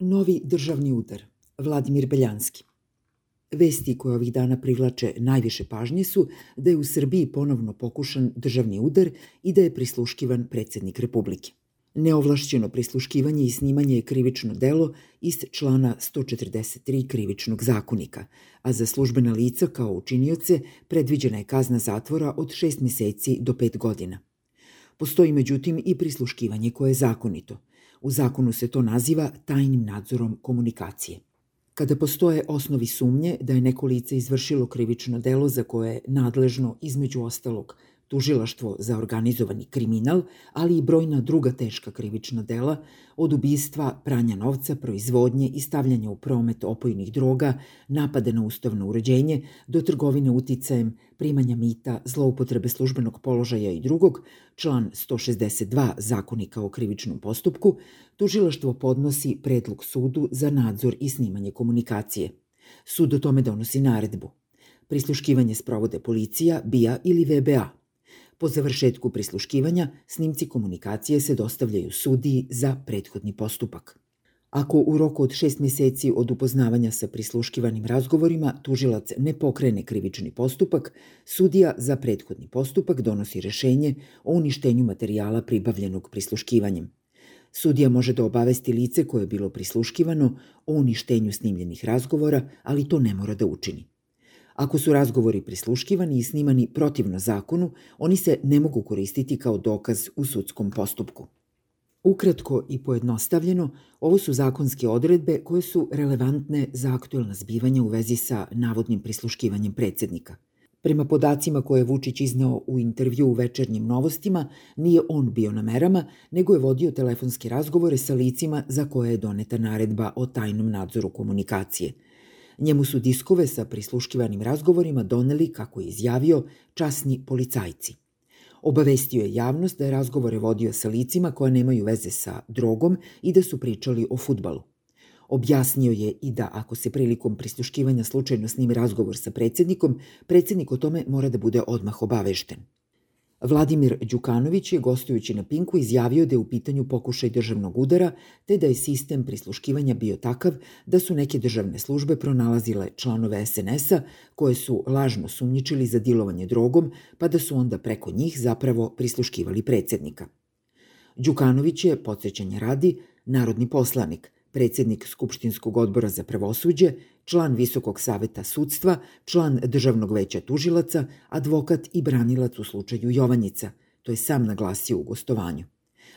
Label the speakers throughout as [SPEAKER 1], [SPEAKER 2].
[SPEAKER 1] Novi državni udar. Vladimir Beljanski. Vesti koje ovih dana privlače najviše pažnje su da je u Srbiji ponovno pokušan državni udar i da je prisluškivan predsednik Republike. Neovlašćeno prisluškivanje i snimanje je krivično delo iz člana 143 krivičnog zakonika, a za službena lica kao učinioce predviđena je kazna zatvora od 6 meseci do 5 godina. Postoji međutim i prisluškivanje koje je zakonito – U zakonu se to naziva tajnim nadzorom komunikacije. Kada postoje osnovi sumnje da je neko lice izvršilo krivično delo za koje je nadležno između ostalog tužilaštvo za organizovani kriminal, ali i brojna druga teška krivična dela, od ubistva, pranja novca, proizvodnje i stavljanja u promet opojnih droga, napade na ustavno uređenje, do trgovine uticajem, primanja mita, zloupotrebe službenog položaja i drugog, član 162 zakonika o krivičnom postupku, tužilaštvo podnosi predlog sudu za nadzor i snimanje komunikacije. Sud o tome donosi naredbu. Prisluškivanje sprovode policija, BIA ili VBA – Po završetku prisluškivanja, snimci komunikacije se dostavljaju sudiji za prethodni postupak. Ako u roku od šest meseci od upoznavanja sa prisluškivanim razgovorima tužilac ne pokrene krivični postupak, sudija za prethodni postupak donosi rešenje o uništenju materijala pribavljenog prisluškivanjem. Sudija može da obavesti lice koje je bilo prisluškivano o uništenju snimljenih razgovora, ali to ne mora da učini. Ako su razgovori prisluškivani i snimani protivno zakonu, oni se ne mogu koristiti kao dokaz u sudskom postupku. Ukratko i pojednostavljeno, ovo su zakonske odredbe koje su relevantne za aktuelna zbivanja u vezi sa navodnim prisluškivanjem predsednika. Prema podacima koje je Vučić iznao u intervju u večernjim novostima, nije on bio na merama, nego je vodio telefonske razgovore sa licima za koje je doneta naredba o tajnom nadzoru komunikacije – Njemu su diskove sa prisluškivanim razgovorima doneli, kako je izjavio, časni policajci. Obavestio je javnost da je razgovore vodio sa licima koja nemaju veze sa drogom i da su pričali o futbalu. Objasnio je i da ako se prilikom prisluškivanja slučajno snimi razgovor sa predsednikom, predsednik o tome mora da bude odmah obavešten. Vladimir Đukanović je gostujući na Pinku izjavio da je u pitanju pokušaj državnog udara, te da je sistem prisluškivanja bio takav da su neke državne službe pronalazile članove SNS-a koje su lažno sumnjičili za dilovanje drogom, pa da su onda preko njih zapravo prisluškivali predsednika. Đukanović je, podsjećanje radi, narodni poslanik – predsednik Skupštinskog odbora za pravosuđe, član Visokog saveta sudstva, član Državnog veća tužilaca, advokat i branilac u slučaju Jovanjica, to je sam naglasio u gostovanju.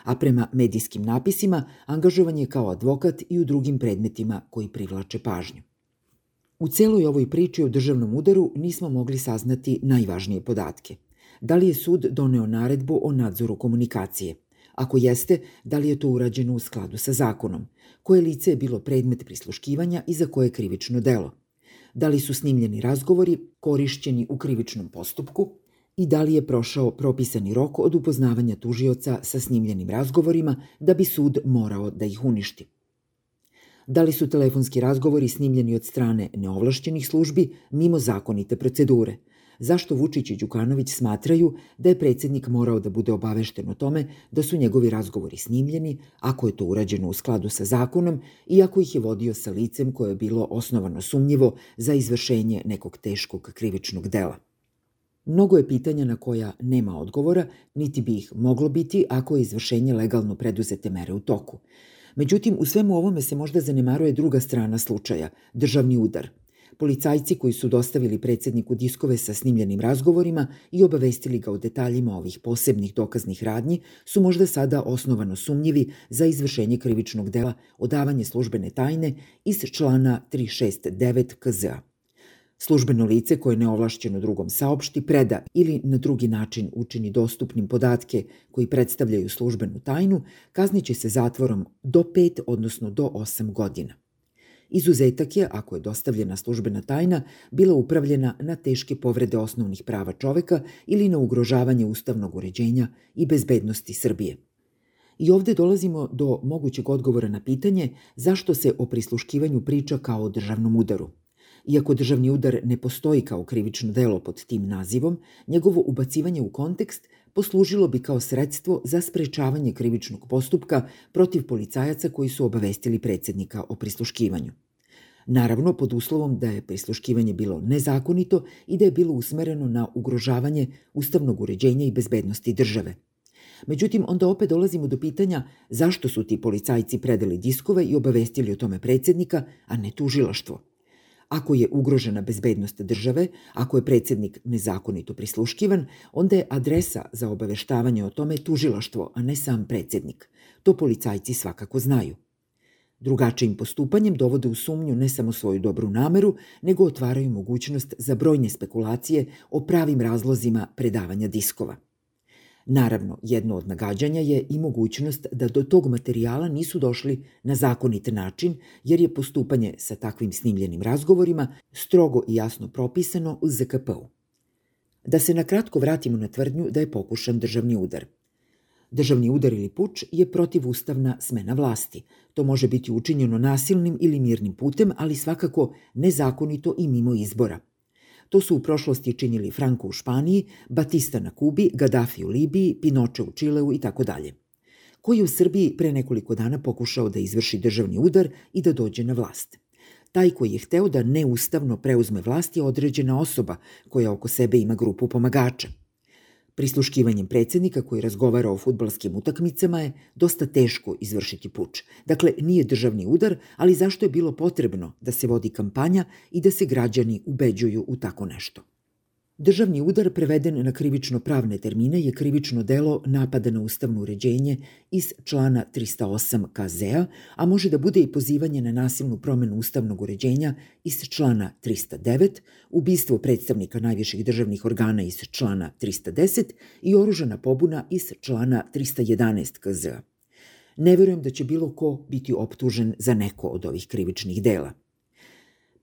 [SPEAKER 1] A prema medijskim napisima angažovan je kao advokat i u drugim predmetima koji privlače pažnju. U celoj ovoj priči o državnom udaru nismo mogli saznati najvažnije podatke. Da li je sud doneo naredbu o nadzoru komunikacije? Ako jeste, da li je to urađeno u skladu sa zakonom? Koje lice je bilo predmet prisluškivanja i za koje krivično delo? Da li su snimljeni razgovori korišćeni u krivičnom postupku? I da li je prošao propisani rok od upoznavanja tužioca sa snimljenim razgovorima da bi sud morao da ih uništi? Da li su telefonski razgovori snimljeni od strane neovlašćenih službi mimo zakonite procedure – zašto Vučić i Đukanović smatraju da je predsednik morao da bude obavešten o tome da su njegovi razgovori snimljeni, ako je to urađeno u skladu sa zakonom i ako ih je vodio sa licem koje je bilo osnovano sumnjivo za izvršenje nekog teškog krivičnog dela. Mnogo je pitanja na koja nema odgovora, niti bi ih moglo biti ako je izvršenje legalno preduzete mere u toku. Međutim, u svemu ovome se možda zanemaruje druga strana slučaja, državni udar – Policajci koji su dostavili predsedniku diskove sa snimljenim razgovorima i obavestili ga o detaljima ovih posebnih dokaznih radnji su možda sada osnovano sumnjivi za izvršenje krivičnog dela odavanje službene tajne iz člana 369 KZA. Službeno lice koje neovlašćeno drugom saopšti, preda ili na drugi način učini dostupnim podatke koji predstavljaju službenu tajnu, kazniće se zatvorom do 5, odnosno do 8 godina. Izuzetak je, ako je dostavljena službena tajna, bila upravljena na teške povrede osnovnih prava čoveka ili na ugrožavanje ustavnog uređenja i bezbednosti Srbije. I ovde dolazimo do mogućeg odgovora na pitanje zašto se o prisluškivanju priča kao o državnom udaru. Iako državni udar ne postoji kao krivično delo pod tim nazivom, njegovo ubacivanje u kontekst poslužilo bi kao sredstvo za sprečavanje krivičnog postupka protiv policajaca koji su obavestili predsednika o prisluškivanju. Naravno, pod uslovom da je prisluškivanje bilo nezakonito i da je bilo usmereno na ugrožavanje ustavnog uređenja i bezbednosti države. Međutim, onda opet dolazimo do pitanja zašto su ti policajci predali diskove i obavestili o tome predsednika, a ne tužilaštvo. Ako je ugrožena bezbednost države, ako je predsednik nezakonito prisluškivan, onda je adresa za obaveštavanje o tome tužilaštvo, a ne sam predsednik. To policajci svakako znaju. Drugačijim postupanjem dovode u sumnju ne samo svoju dobru nameru, nego otvaraju mogućnost za brojne spekulacije o pravim razlozima predavanja diskova. Naravno, jedno od nagađanja je i mogućnost da do tog materijala nisu došli na zakonit način, jer je postupanje sa takvim snimljenim razgovorima strogo i jasno propisano u ZKP-u. Da se na kratko vratimo na tvrdnju da je pokušan državni udar. Državni udar ili puč je protivustavna smena vlasti. To može biti učinjeno nasilnim ili mirnim putem, ali svakako nezakonito i mimo izbora – To su u prošlosti činili Franco u Španiji, Batista na Kubi, Gaddafi u Libiji, Pinoče u Čileu i tako dalje. Koji je u Srbiji pre nekoliko dana pokušao da izvrši državni udar i da dođe na vlast. Taj koji je hteo da neustavno preuzme vlast je određena osoba koja oko sebe ima grupu pomagača – Prisluškivanjem predsednika koji razgovara o futbalskim utakmicama je dosta teško izvršiti puč. Dakle, nije državni udar, ali zašto je bilo potrebno da se vodi kampanja i da se građani ubeđuju u tako nešto? Državni udar preveden na krivično pravne termine je krivično delo napada na ustavno uređenje iz člana 308 KZ-a, a može da bude i pozivanje na nasilnu promenu ustavnog uređenja iz člana 309, ubistvo predstavnika najviših državnih organa iz člana 310 i oružana pobuna iz člana 311 KZ-a. Ne verujem da će bilo ko biti optužen za neko od ovih krivičnih dela.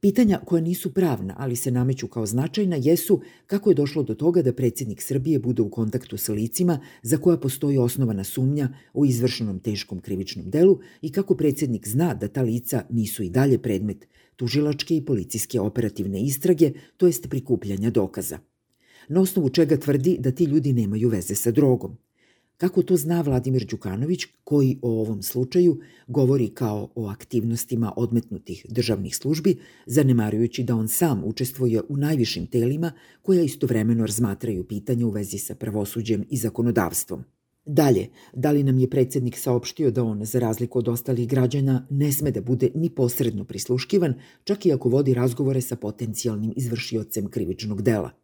[SPEAKER 1] Pitanja koja nisu pravna, ali se nameću kao značajna, jesu kako je došlo do toga da predsjednik Srbije bude u kontaktu sa licima za koja postoji osnovana sumnja o izvršenom teškom krivičnom delu i kako predsjednik zna da ta lica nisu i dalje predmet tužilačke i policijske operativne istrage, to jest prikupljanja dokaza. Na osnovu čega tvrdi da ti ljudi nemaju veze sa drogom – Kako to zna Vladimir Đukanović, koji o ovom slučaju govori kao o aktivnostima odmetnutih državnih službi, zanemarujući da on sam učestvuje u najvišim telima koja istovremeno razmatraju pitanja u vezi sa pravosuđem i zakonodavstvom. Dalje, da li nam je predsednik saopštio da on, za razliku od ostalih građana, ne sme da bude ni posredno prisluškivan, čak i ako vodi razgovore sa potencijalnim izvršiocem krivičnog dela –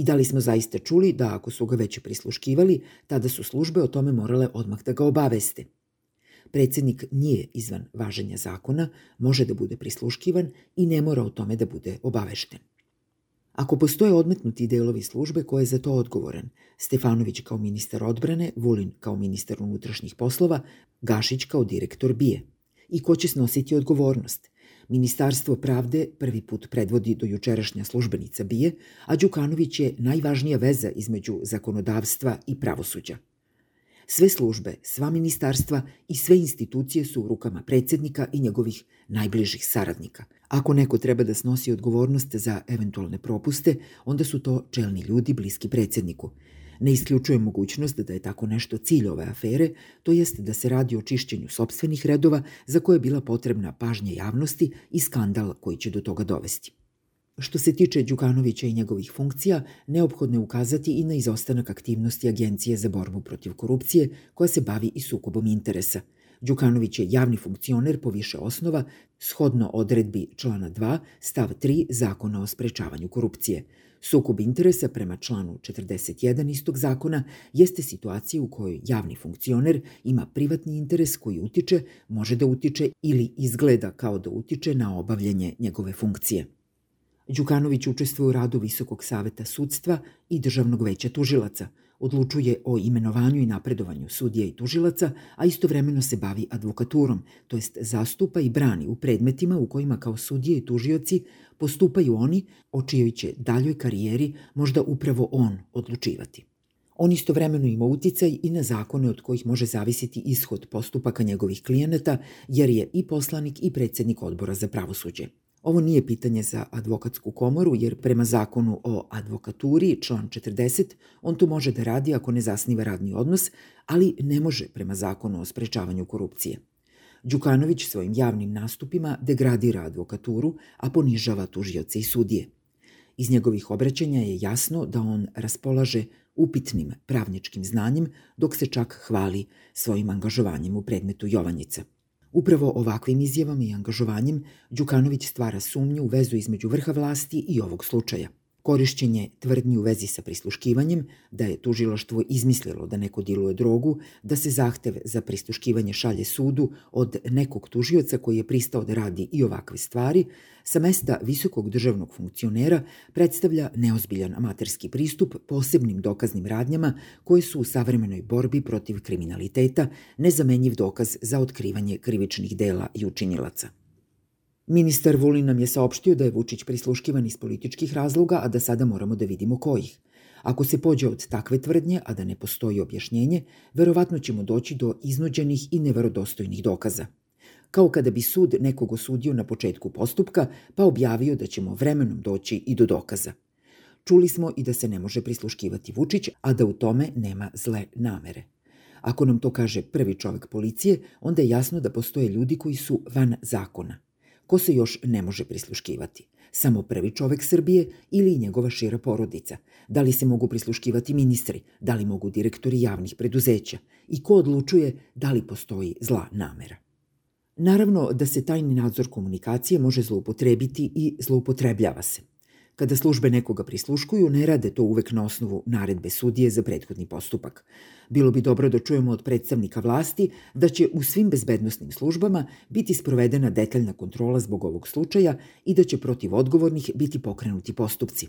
[SPEAKER 1] i da li smo zaista čuli da ako su ga već prisluškivali, tada su službe o tome morale odmah da ga obaveste. Predsednik nije izvan važenja zakona, može da bude prisluškivan i ne mora o tome da bude obavešten. Ako postoje odmetnuti delovi službe ko je za to odgovoran, Stefanović kao ministar odbrane, Vulin kao ministar unutrašnjih poslova, Gašić kao direktor BIE. I ko će snositi odgovornost? Ministarstvo pravde prvi put predvodi do jučerašnja službenica Bije, a Đukanović je najvažnija veza između zakonodavstva i pravosuđa. Sve službe, sva ministarstva i sve institucije su u rukama predsednika i njegovih najbližih saradnika. Ako neko treba da snosi odgovornost za eventualne propuste, onda su to čelni ljudi bliski predsedniku – Ne isključuje mogućnost da je tako nešto cilj ove afere, to jest da se radi o čišćenju sobstvenih redova za koje je bila potrebna pažnja javnosti i skandal koji će do toga dovesti. Što se tiče Đukanovića i njegovih funkcija, neophodno je ukazati i na izostanak aktivnosti Agencije za borbu protiv korupcije koja se bavi i sukobom interesa. Đukanović je javni funkcioner po više osnova, shodno odredbi člana 2, stav 3 Zakona o sprečavanju korupcije – Sukob interesa prema članu 41 istog zakona jeste situacija u kojoj javni funkcioner ima privatni interes koji utiče, može da utiče ili izgleda kao da utiče na obavljanje njegove funkcije. Đukanović učestvuje u radu Visokog saveta sudstva i Državnog veća tužilaca, odlučuje o imenovanju i napredovanju sudija i tužilaca, a istovremeno se bavi advokaturom, to jest zastupa i brani u predmetima u kojima kao sudije i tužioci postupaju oni o čijoj će daljoj karijeri možda upravo on odlučivati. On istovremeno ima uticaj i na zakone od kojih može zavisiti ishod postupaka njegovih klijenata, jer je i poslanik i predsednik odbora za pravosuđe. Ovo nije pitanje za advokatsku komoru, jer prema zakonu o advokaturi, član 40, on tu može da radi ako ne zasniva radni odnos, ali ne može prema zakonu o sprečavanju korupcije. Đukanović svojim javnim nastupima degradira advokaturu, a ponižava tužioce i sudije. Iz njegovih obraćanja je jasno da on raspolaže upitnim pravničkim znanjem, dok se čak hvali svojim angažovanjem u predmetu Jovanjica. Upravo ovakvim izjavama i angažovanjem Đukanović stvara sumnju u vezu između vrha vlasti i ovog slučaja – Korišćenje tvrdnji u vezi sa prisluškivanjem, da je tužilaštvo izmislilo da neko diluje drogu, da se zahtev za prisluškivanje šalje sudu od nekog tužioca koji je pristao da radi i ovakve stvari, sa mesta visokog državnog funkcionera predstavlja neozbiljan amaterski pristup posebnim dokaznim radnjama koje su u savremenoj borbi protiv kriminaliteta nezamenjiv dokaz za otkrivanje krivičnih dela i učinilaca. Ministar Vulin nam je saopštio da je Vučić prisluškivan iz političkih razloga, a da sada moramo da vidimo kojih. Ako se pođe od takve tvrdnje, a da ne postoji objašnjenje, verovatno ćemo doći do iznuđenih i neverodostojnih dokaza. Kao kada bi sud nekog osudio na početku postupka, pa objavio da ćemo vremenom doći i do dokaza. Čuli smo i da se ne može prisluškivati Vučić, a da u tome nema zle namere. Ako nam to kaže prvi čovek policije, onda je jasno da postoje ljudi koji su van zakona – ko se još ne može prisluškivati. Samo prvi čovek Srbije ili njegova šira porodica. Da li se mogu prisluškivati ministri, da li mogu direktori javnih preduzeća i ko odlučuje da li postoji zla namera. Naravno da se tajni nadzor komunikacije može zloupotrebiti i zloupotrebljava se. Kada službe nekoga prisluškuju, ne rade to uvek na osnovu naredbe sudije za prethodni postupak. Bilo bi dobro da čujemo od predstavnika vlasti da će u svim bezbednostnim službama biti sprovedena detaljna kontrola zbog ovog slučaja i da će protiv odgovornih biti pokrenuti postupci.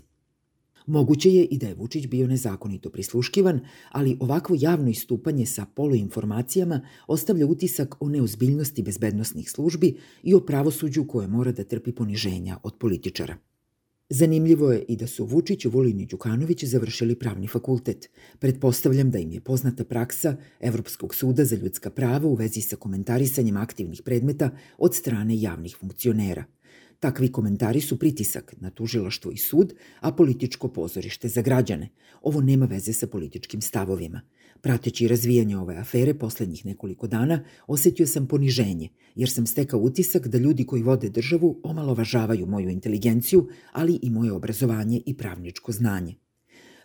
[SPEAKER 1] Moguće je i da je Vučić bio nezakonito prisluškivan, ali ovakvo javno istupanje sa poluinformacijama ostavlja utisak o neozbiljnosti bezbednostnih službi i o pravosuđu koje mora da trpi poniženja od političara. Zanimljivo je i da su Vučić, Vulin i Đukanović završili pravni fakultet. Pretpostavljam da im je poznata praksa Evropskog suda za ljudska prava u vezi sa komentarisanjem aktivnih predmeta od strane javnih funkcionera. Takvi komentari su pritisak na tužilaštvo i sud, a političko pozorište za građane. Ovo nema veze sa političkim stavovima. Prateći razvijanje ove afere poslednjih nekoliko dana, osetio sam poniženje, jer sam stekao utisak da ljudi koji vode državu omalovažavaju moju inteligenciju, ali i moje obrazovanje i pravničko znanje.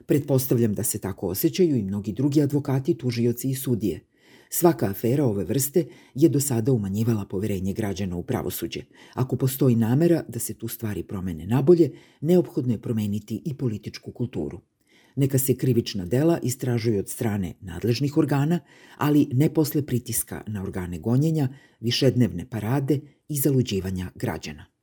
[SPEAKER 1] Pretpostavljam da se tako osjećaju i mnogi drugi advokati, tužioci i sudije. Svaka afera ove vrste je do sada umanjivala poverenje građana u pravosuđe. Ako postoji namera da se tu stvari promene nabolje, neophodno je promeniti i političku kulturu. Neka se krivična dela istražuju od strane nadležnih organa, ali ne posle pritiska na organe gonjenja, višednevne parade i zaluđivanja građana.